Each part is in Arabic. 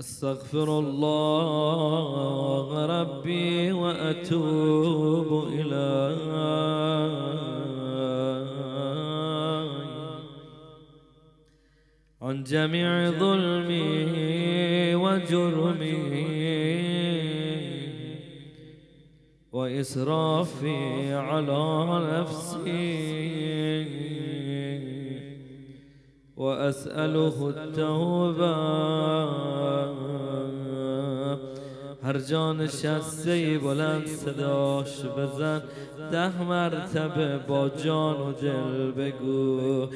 أستغفر الله ربي وأتوب إليه. عن جميع ظلمي وجرمي وإسرافي على نفسي وأسأله التوبة هر جان نشسته بلند صداش بزن. ده مرتبه با جان و دل بگو.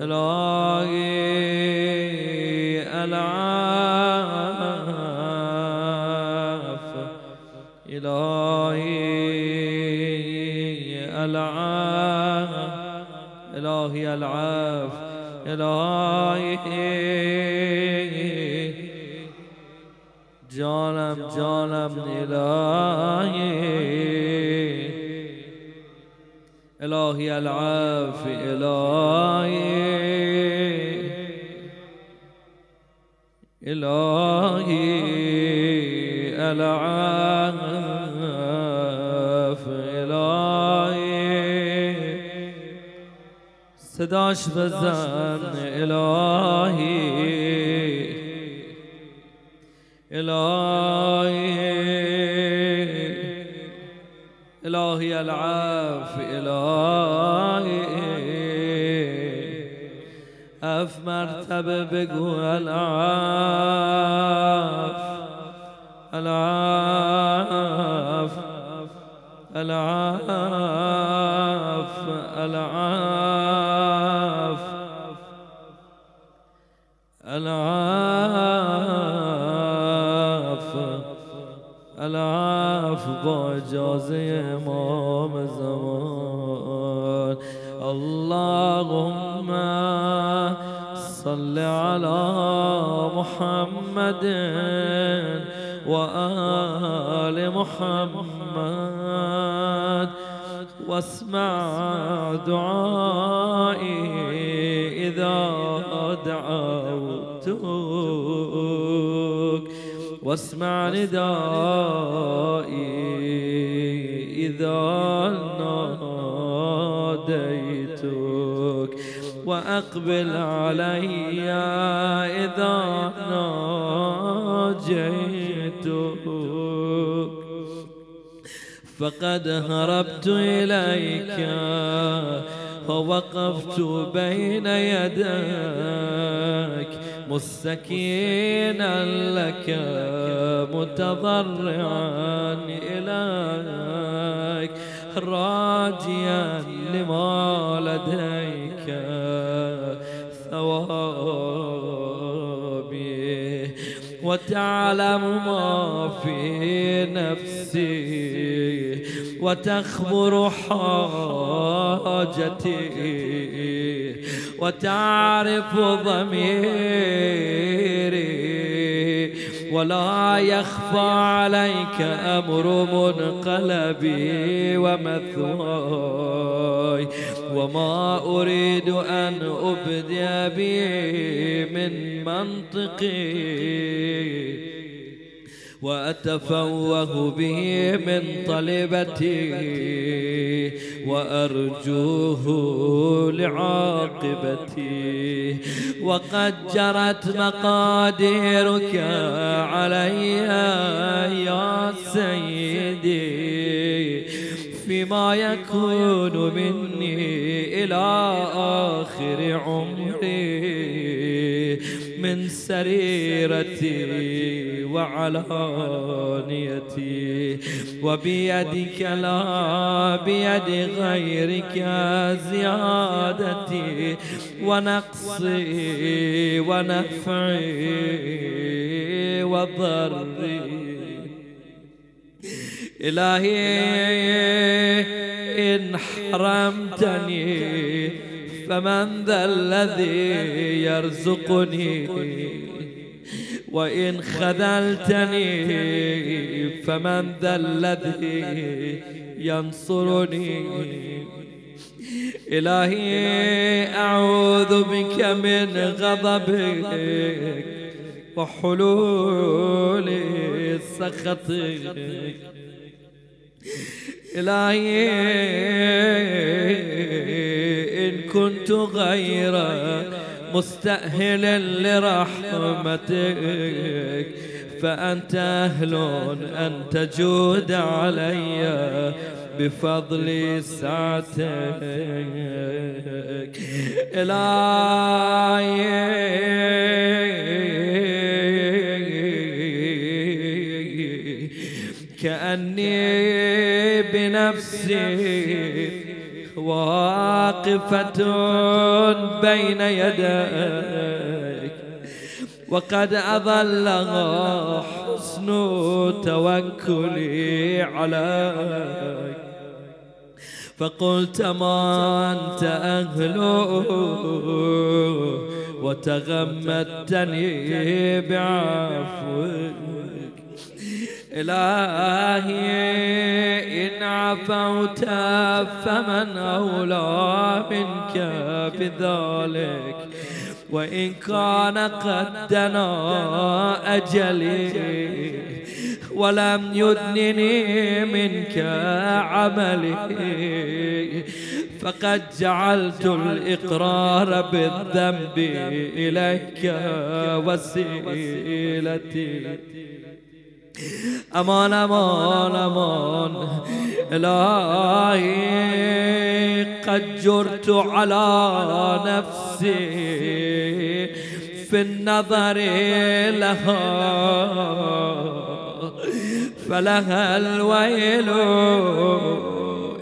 الهی صداش بزن الهی إلهي. إلهي العاف إلهي. أف مرتبة بقول العاف. العاف. العاف. العاف. العاف العاف با اجازه امام زمان. اللهم صل على محمد وآل محمد. واسمع دعائي دعوتك واسمع ندائي إذا ناديتك. وأقبل علي إذا ناجيتك. فقد هربت إليك ووقفت بين يديك مستكينا لك متضرعا إليك راجيا لما لديك ثوابي. وتعلم ما في نفسي وتخبر حاجتي. وتعرف ضميري ولا يخفى عليك أمر منقلبي ومثواي وما أريد أن أبدي به من منطقي وأتفوه به من طلبتي وأرجوه لعاقبتي. وقد جرت مقاديرك علي يا سيدي. فيما يكون مني إلى آخر عمري من سريرتي. وعلانيتي وبيدك لا بيد غيرك زيادتي. ونقصي ونفعي وضري. إلهي إن حرمتني فمن ذا الذي يرزقني؟ وإن خذلتني فمن ذا الذي ينصرني. إلهي أعوذ بك من غضبك وحلول سخطك. إلهي إن كنت غير مستأهل لرحمتك فأنت أهل أن تجود علي بفضل سعتك. إلهي كأني بنفسي واقفة بين يديك. وقد أظلها حسن توكلي عليك. فقلت ما أنت أهله وتغمدتني بعفوك. إلهي إن عفوت فمن أولى منك بذلك. وإن كان قد دنا أجلي ولم يدنني منك عملي. فقد جعلت الإقرار بالذنب إليك وسيلتي. أمان أمان أمان. إلهي قد جرت على نفسي في النظر لها. فلها الويل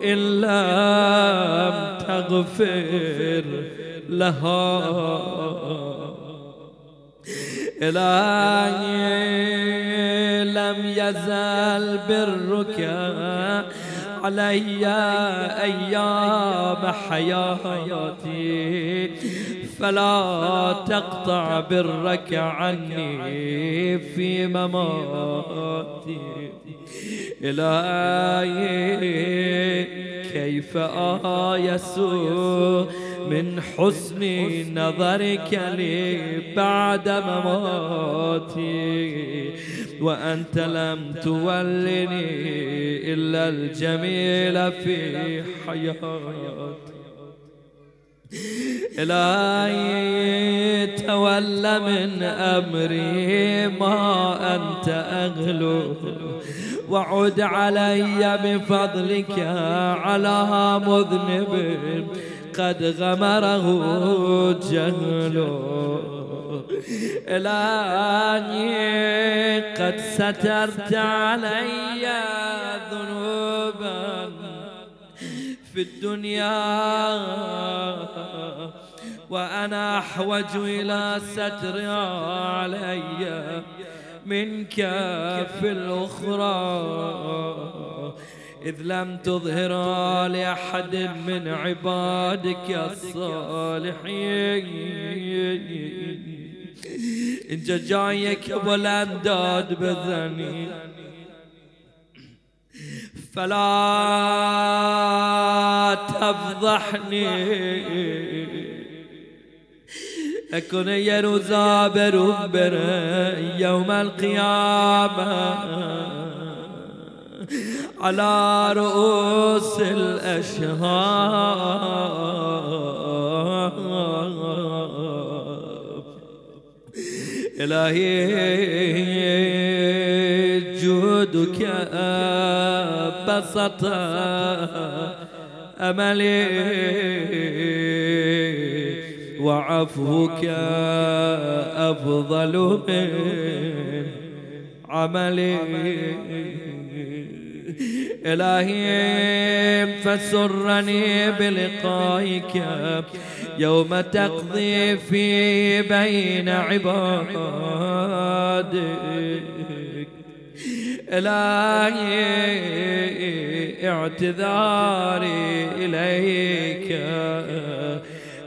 إن لم تغفر لها. إلهي لم يزل برك علي أيام حياتي. فلا تقطع برك عني في مماتي. إلهي كيف آيس من حسن نظرك لي بعد مماتي وأنت لم تولني إلا الجميل في حياتي. إلهي تول من أمري ما أنت أغلو. وعد علي بفضلك على مذنب. قد غمره جهل. إلهي قد سترت علي ذنوبا في الدنيا. وأنا أحوج إلى ستر علي منك في الأخرى. إذ لم تظهر لأحد من عبادك الصالحين إن جايك والأنداد بذني فلا تفضحني. أكون يرزابر بر يوم القيامة. على رؤوس الأشهاب إلهي جودك بسط أملي وعفوك أفضل من عملي. إلهي فسرني بلقائك. يوم تقضي في بين عبادك. إلهي اعتذاري إليك.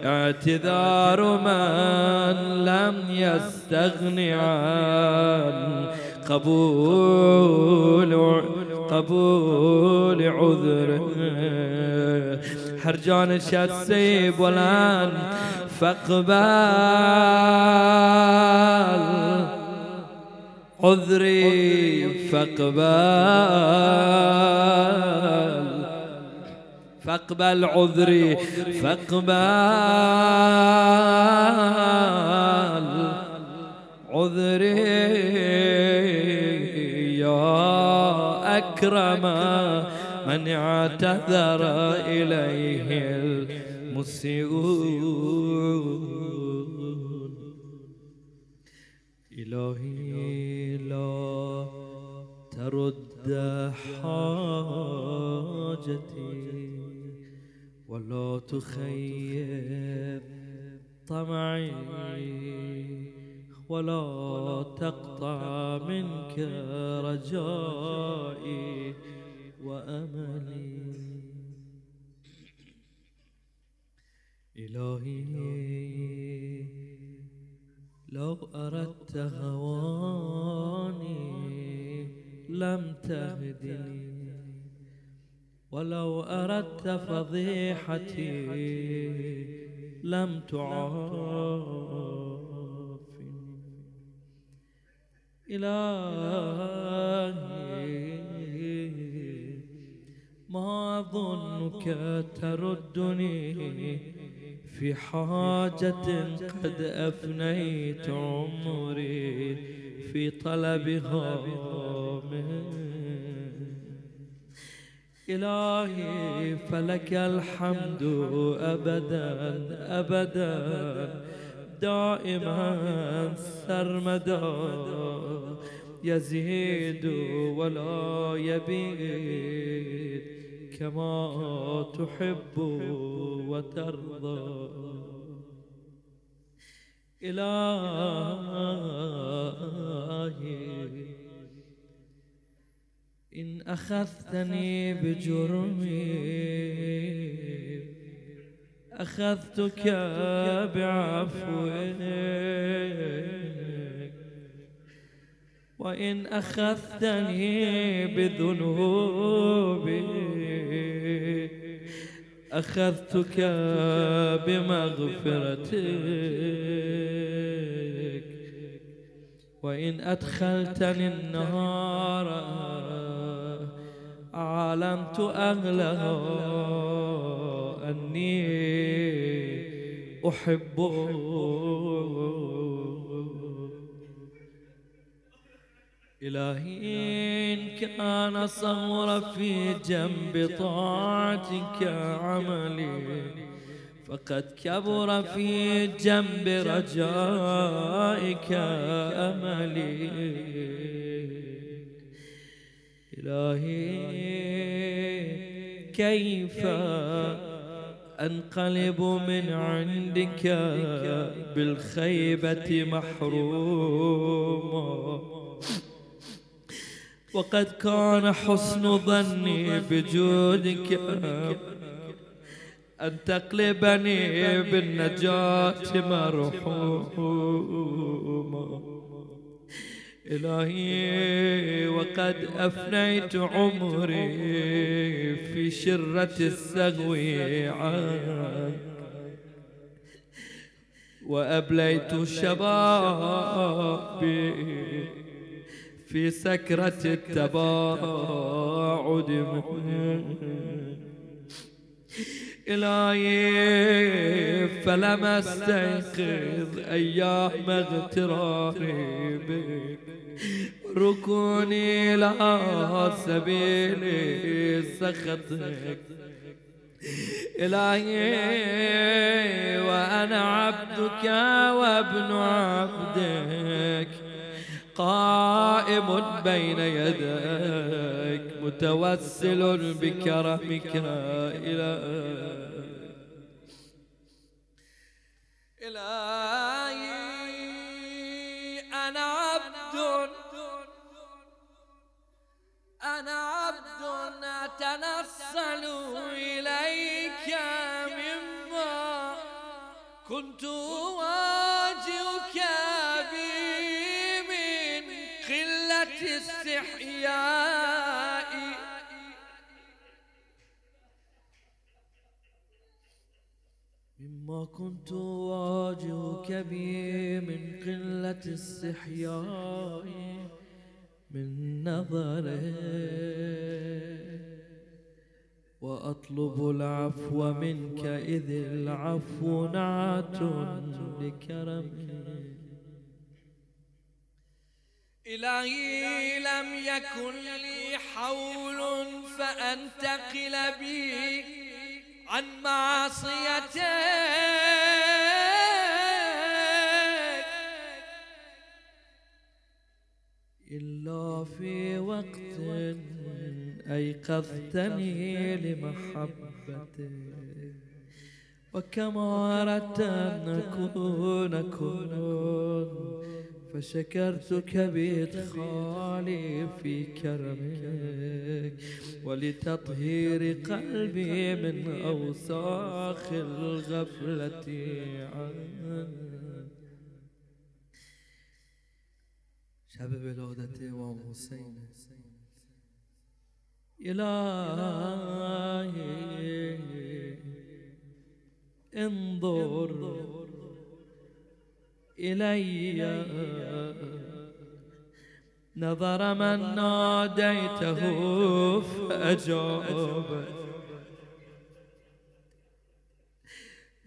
اعتذار من لم يستغن عن قبول قبول عذر. حرجان السيب والان فاقبل عذري فاقبل فاقبل عذري فاقبل عذري يا أكرم من اعتذر إليه المسيئون. إلهي لا ترد حاجتي ولا تخيب طمعي. ولا تقطع منك رجائي وأملي. إلهي لو أردت هواني لم تهدني. ولو أردت فضيحتي لم تعافني إلهي ما ظنك تردني في حاجة قد أفنيت عمري في طلبها إلهي فلك الحمد أبدا أبدا. دائما سرمدا يزيد ولا يبيد كما تحب وترضى. إلهي إن أخذتني بجرمي أخذتك بعفوك. وإن أخذتني بذنوبي أخذتك بمغفرتك. وإن أدخلتني النهار علمت أغلها أني أحبه إلهي إن كان صغر في جنب طاعتك عملي فقد كبر في جنب رجائك أملي. إلهي كيف أنقلب من عندك بالخيبة محروما وقد كان حسن ظني بجودك أن تقلبني بالنجاة مرحوما إلهي وقد أفنيت عمري في شرة السغو عنك. وأبليت شبابي في سكرة التباعد إلهي فلم أستيقظ أيام اغتراري بك ركوني لا سبيل سخطك إلهي وأنا عبدك وابن عبدك قائم بين يديك متوسل بكرمك إلى إلهي أنا عبد أنا عبد أتنصل إليك مما كنت استحيائي مما كنت واجهك به من قلة استحيائي من نظره وأطلب العفو منك إذ العفو نعت لكرمك إلهي لم يكن لي حول فأنتقل بي عن معصيتك إلا في وقت أيقظتني لمحبتك. وكما أردت أن أكون كن فشكرتك بإدخالي في كرمك. ولتطهير قلبي من أوساخ الغفلة عنك. شب ولادت امام حسین. الهی انظر إلي نظر من ناديته فأجاب.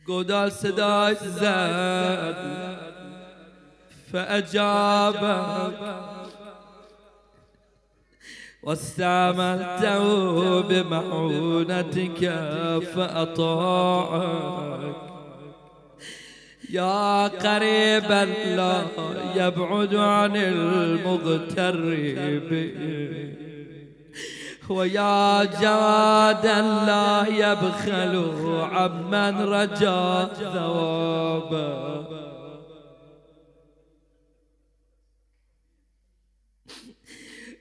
قدال صداي زاد فأجابك واستعملته بمعونتك فأطاعك. يا قريبا لا يبعد عن المغترب. ويا جوادا لا يبخل عمن رجا ثوابا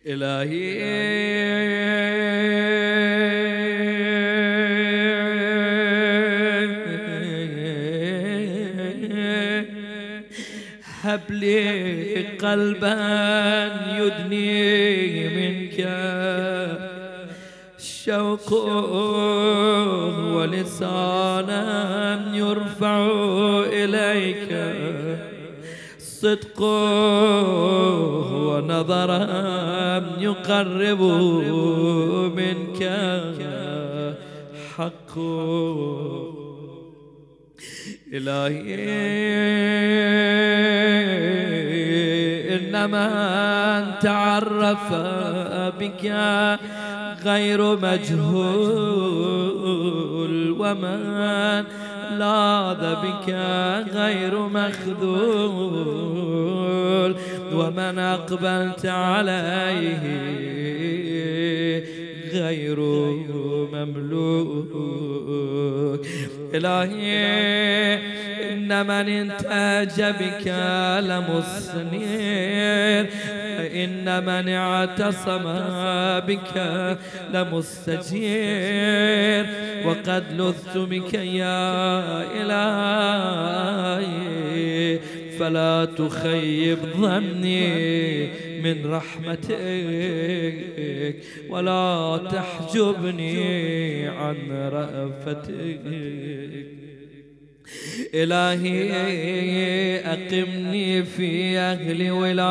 إلهي. هب لي قلبا يدني منك. الشوق ولسانا يرفع إليك. صدق ونظرا يقرب منك. حق. إلهي إنما أن تعرف بك غير مجهول. ومن لاذ بك غير مخذول ومن أقبلت عليه غير مملوك. إلهي إن من انتاج بك لمصنير إن من اعتصم بك لمستجير وقد لذت بك يا إلهي فلا تخيب ظني من رحمتك ولا تحجبني عن رأفتك. إلهي أقمني في أهل ولايتك.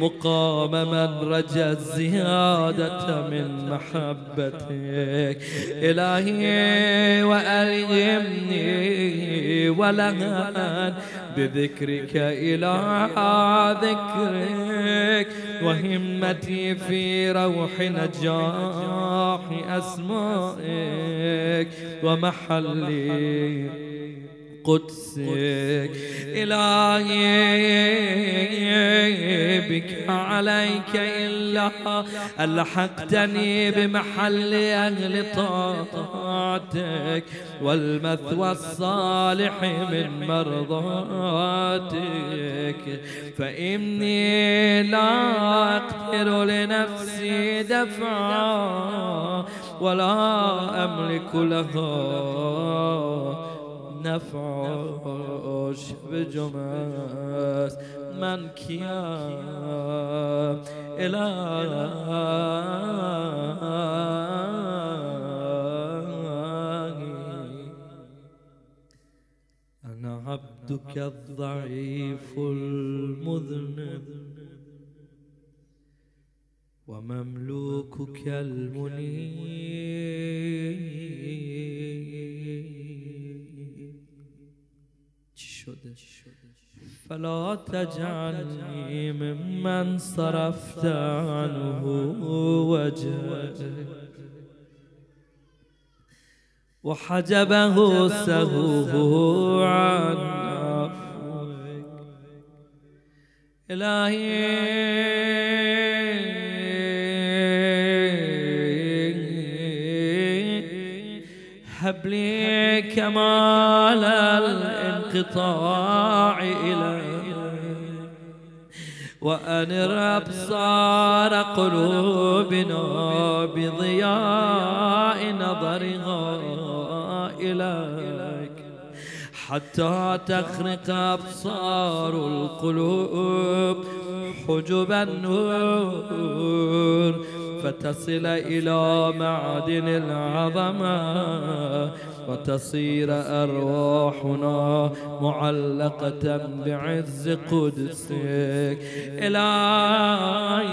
مقام من رجى الزيادة من محبتك. إلهي وألهمني ولهان بذكرك إلى ذكرك وهمتي في روح نجاح أسمائك ومحلي قدسك إلهي بك عليك إلا ألحقتني بمحل أهل طاعتك والمثوى الصالح من مرضاتك. فإني لا أقدر لنفسي دفعا ولا أملك لها. نفعش بجمس من كيا إلهي أنا عبدك الضعيف المذنب. ومملوكك المنيب فلا تجعلني ممن صرفت عنه وجهك وحجبه سهوه عن عفوك إلهي. هب لي كمال الانقطاع إليك. وأنر أبصار قلوبنا بضياء نظرها إليك. حتى تخرق أبصار القلوب حجب النور فتصل إلى معدن العظمة وتصير أرواحنا معلقة بعز قدسك. إلهي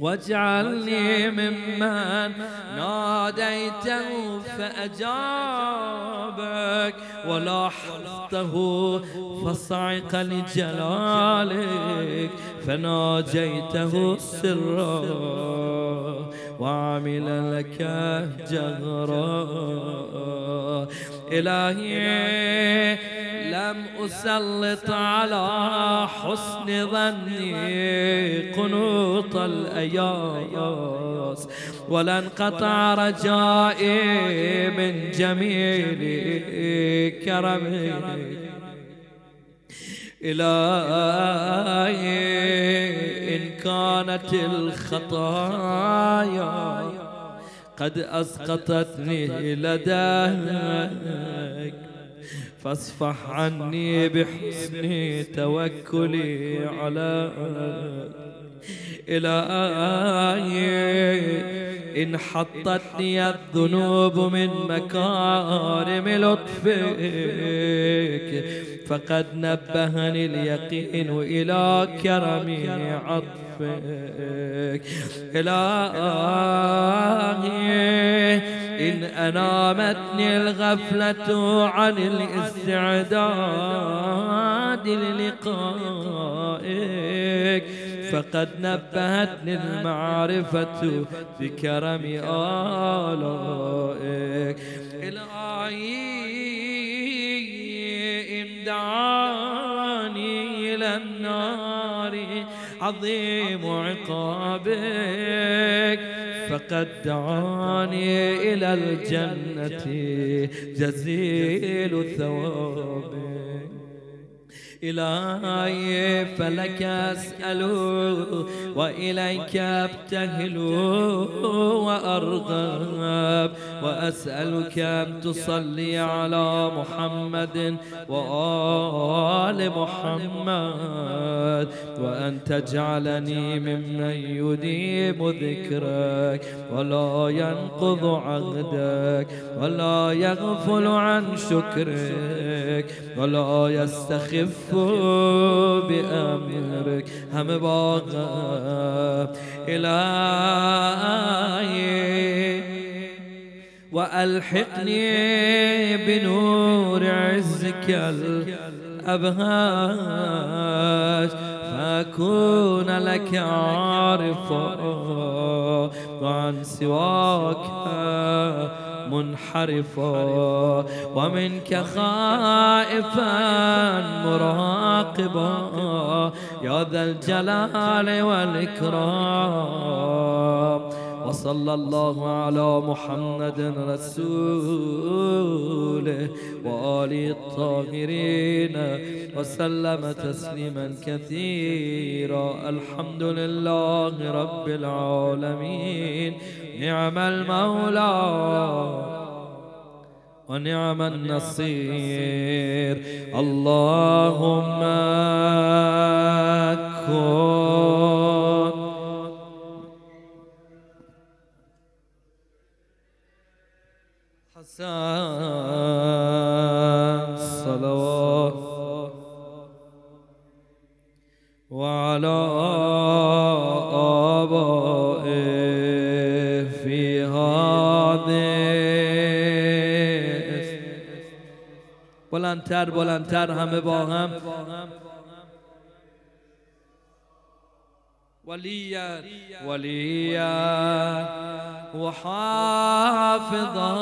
واجعلني ممن ناديته فأجابك. ولاحظته فصعق لجلالك. فناجيته سرا وعمل لك جهرا. إلهي لم أسلط على حسن ظني قنوط الأياس ولا انقطع رجائي من جميل كرمك إلهي إن كانت الخطايا قد أسقطتني لديك فاصفح عني بحسن توكلي على إلهي إن حطتني الذنوب من مكارم لطفك فقد نبهني اليقين إلى كرم عطفك. إلهي إن أنامتني الغفلة عن الاستعداد للقائك. فقد نبهتني المعرفة بكرم آلائك. إلهي دعاني إلى النار. عظيم عقابك فقد دعاني إلى الجنة. جزيل ثوابك. إلهي فلك أسأل وإليك أبتهل وأرغب. وأسألك أن تصلي على محمد وآل محمد وأن تجعلني ممن يديم ذكرك ولا ينقض عهدك ولا يغفل عن شكرك ولا يستخف بأمرك. هم باغا إلهي. وألحقني بنور عزك الأبهاج فأكون لك عارفا وعن سواك منحرفا ومنك خائفا مراقبا يا ذا الجلال والإكرام. وصلى الله على محمد رسوله وآله الطاهرين وسلم تسليما كثيرا. الحمد لله رب العالمين. نعم المولى ونعم النصير. اللهم كن الصلوات وعلى آبائه في هذه بلندتر بلندتر همه با هم. وليا وليا وحافظا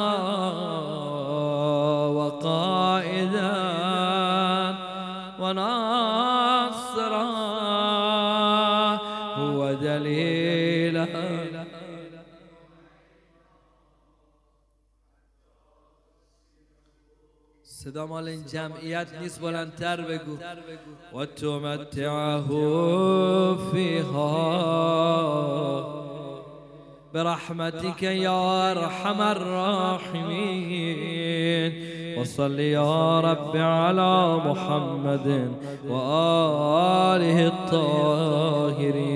وقائدا. وناصرا صدا مال این جمعیت نیست بلندتر بگو. و تمتعه فیها برحمتك يا ارحم الراحمين. وصل يا رب على محمد وآله الطاهرين.